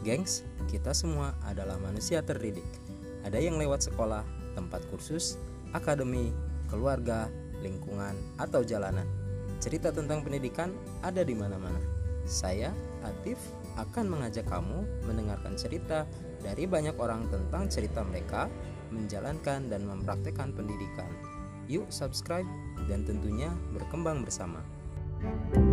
Gengs, kita semua adalah manusia terdidik. Ada yang lewat sekolah, tempat kursus, akademi, keluarga, lingkungan, atau jalanan. Cerita tentang pendidikan ada di mana-mana. Saya, Atif, akan mengajak kamu mendengarkan cerita dari banyak orang tentang cerita mereka menjalankan dan mempraktekkan pendidikan. Yuk subscribe dan tentunya berkembang bersama. thank you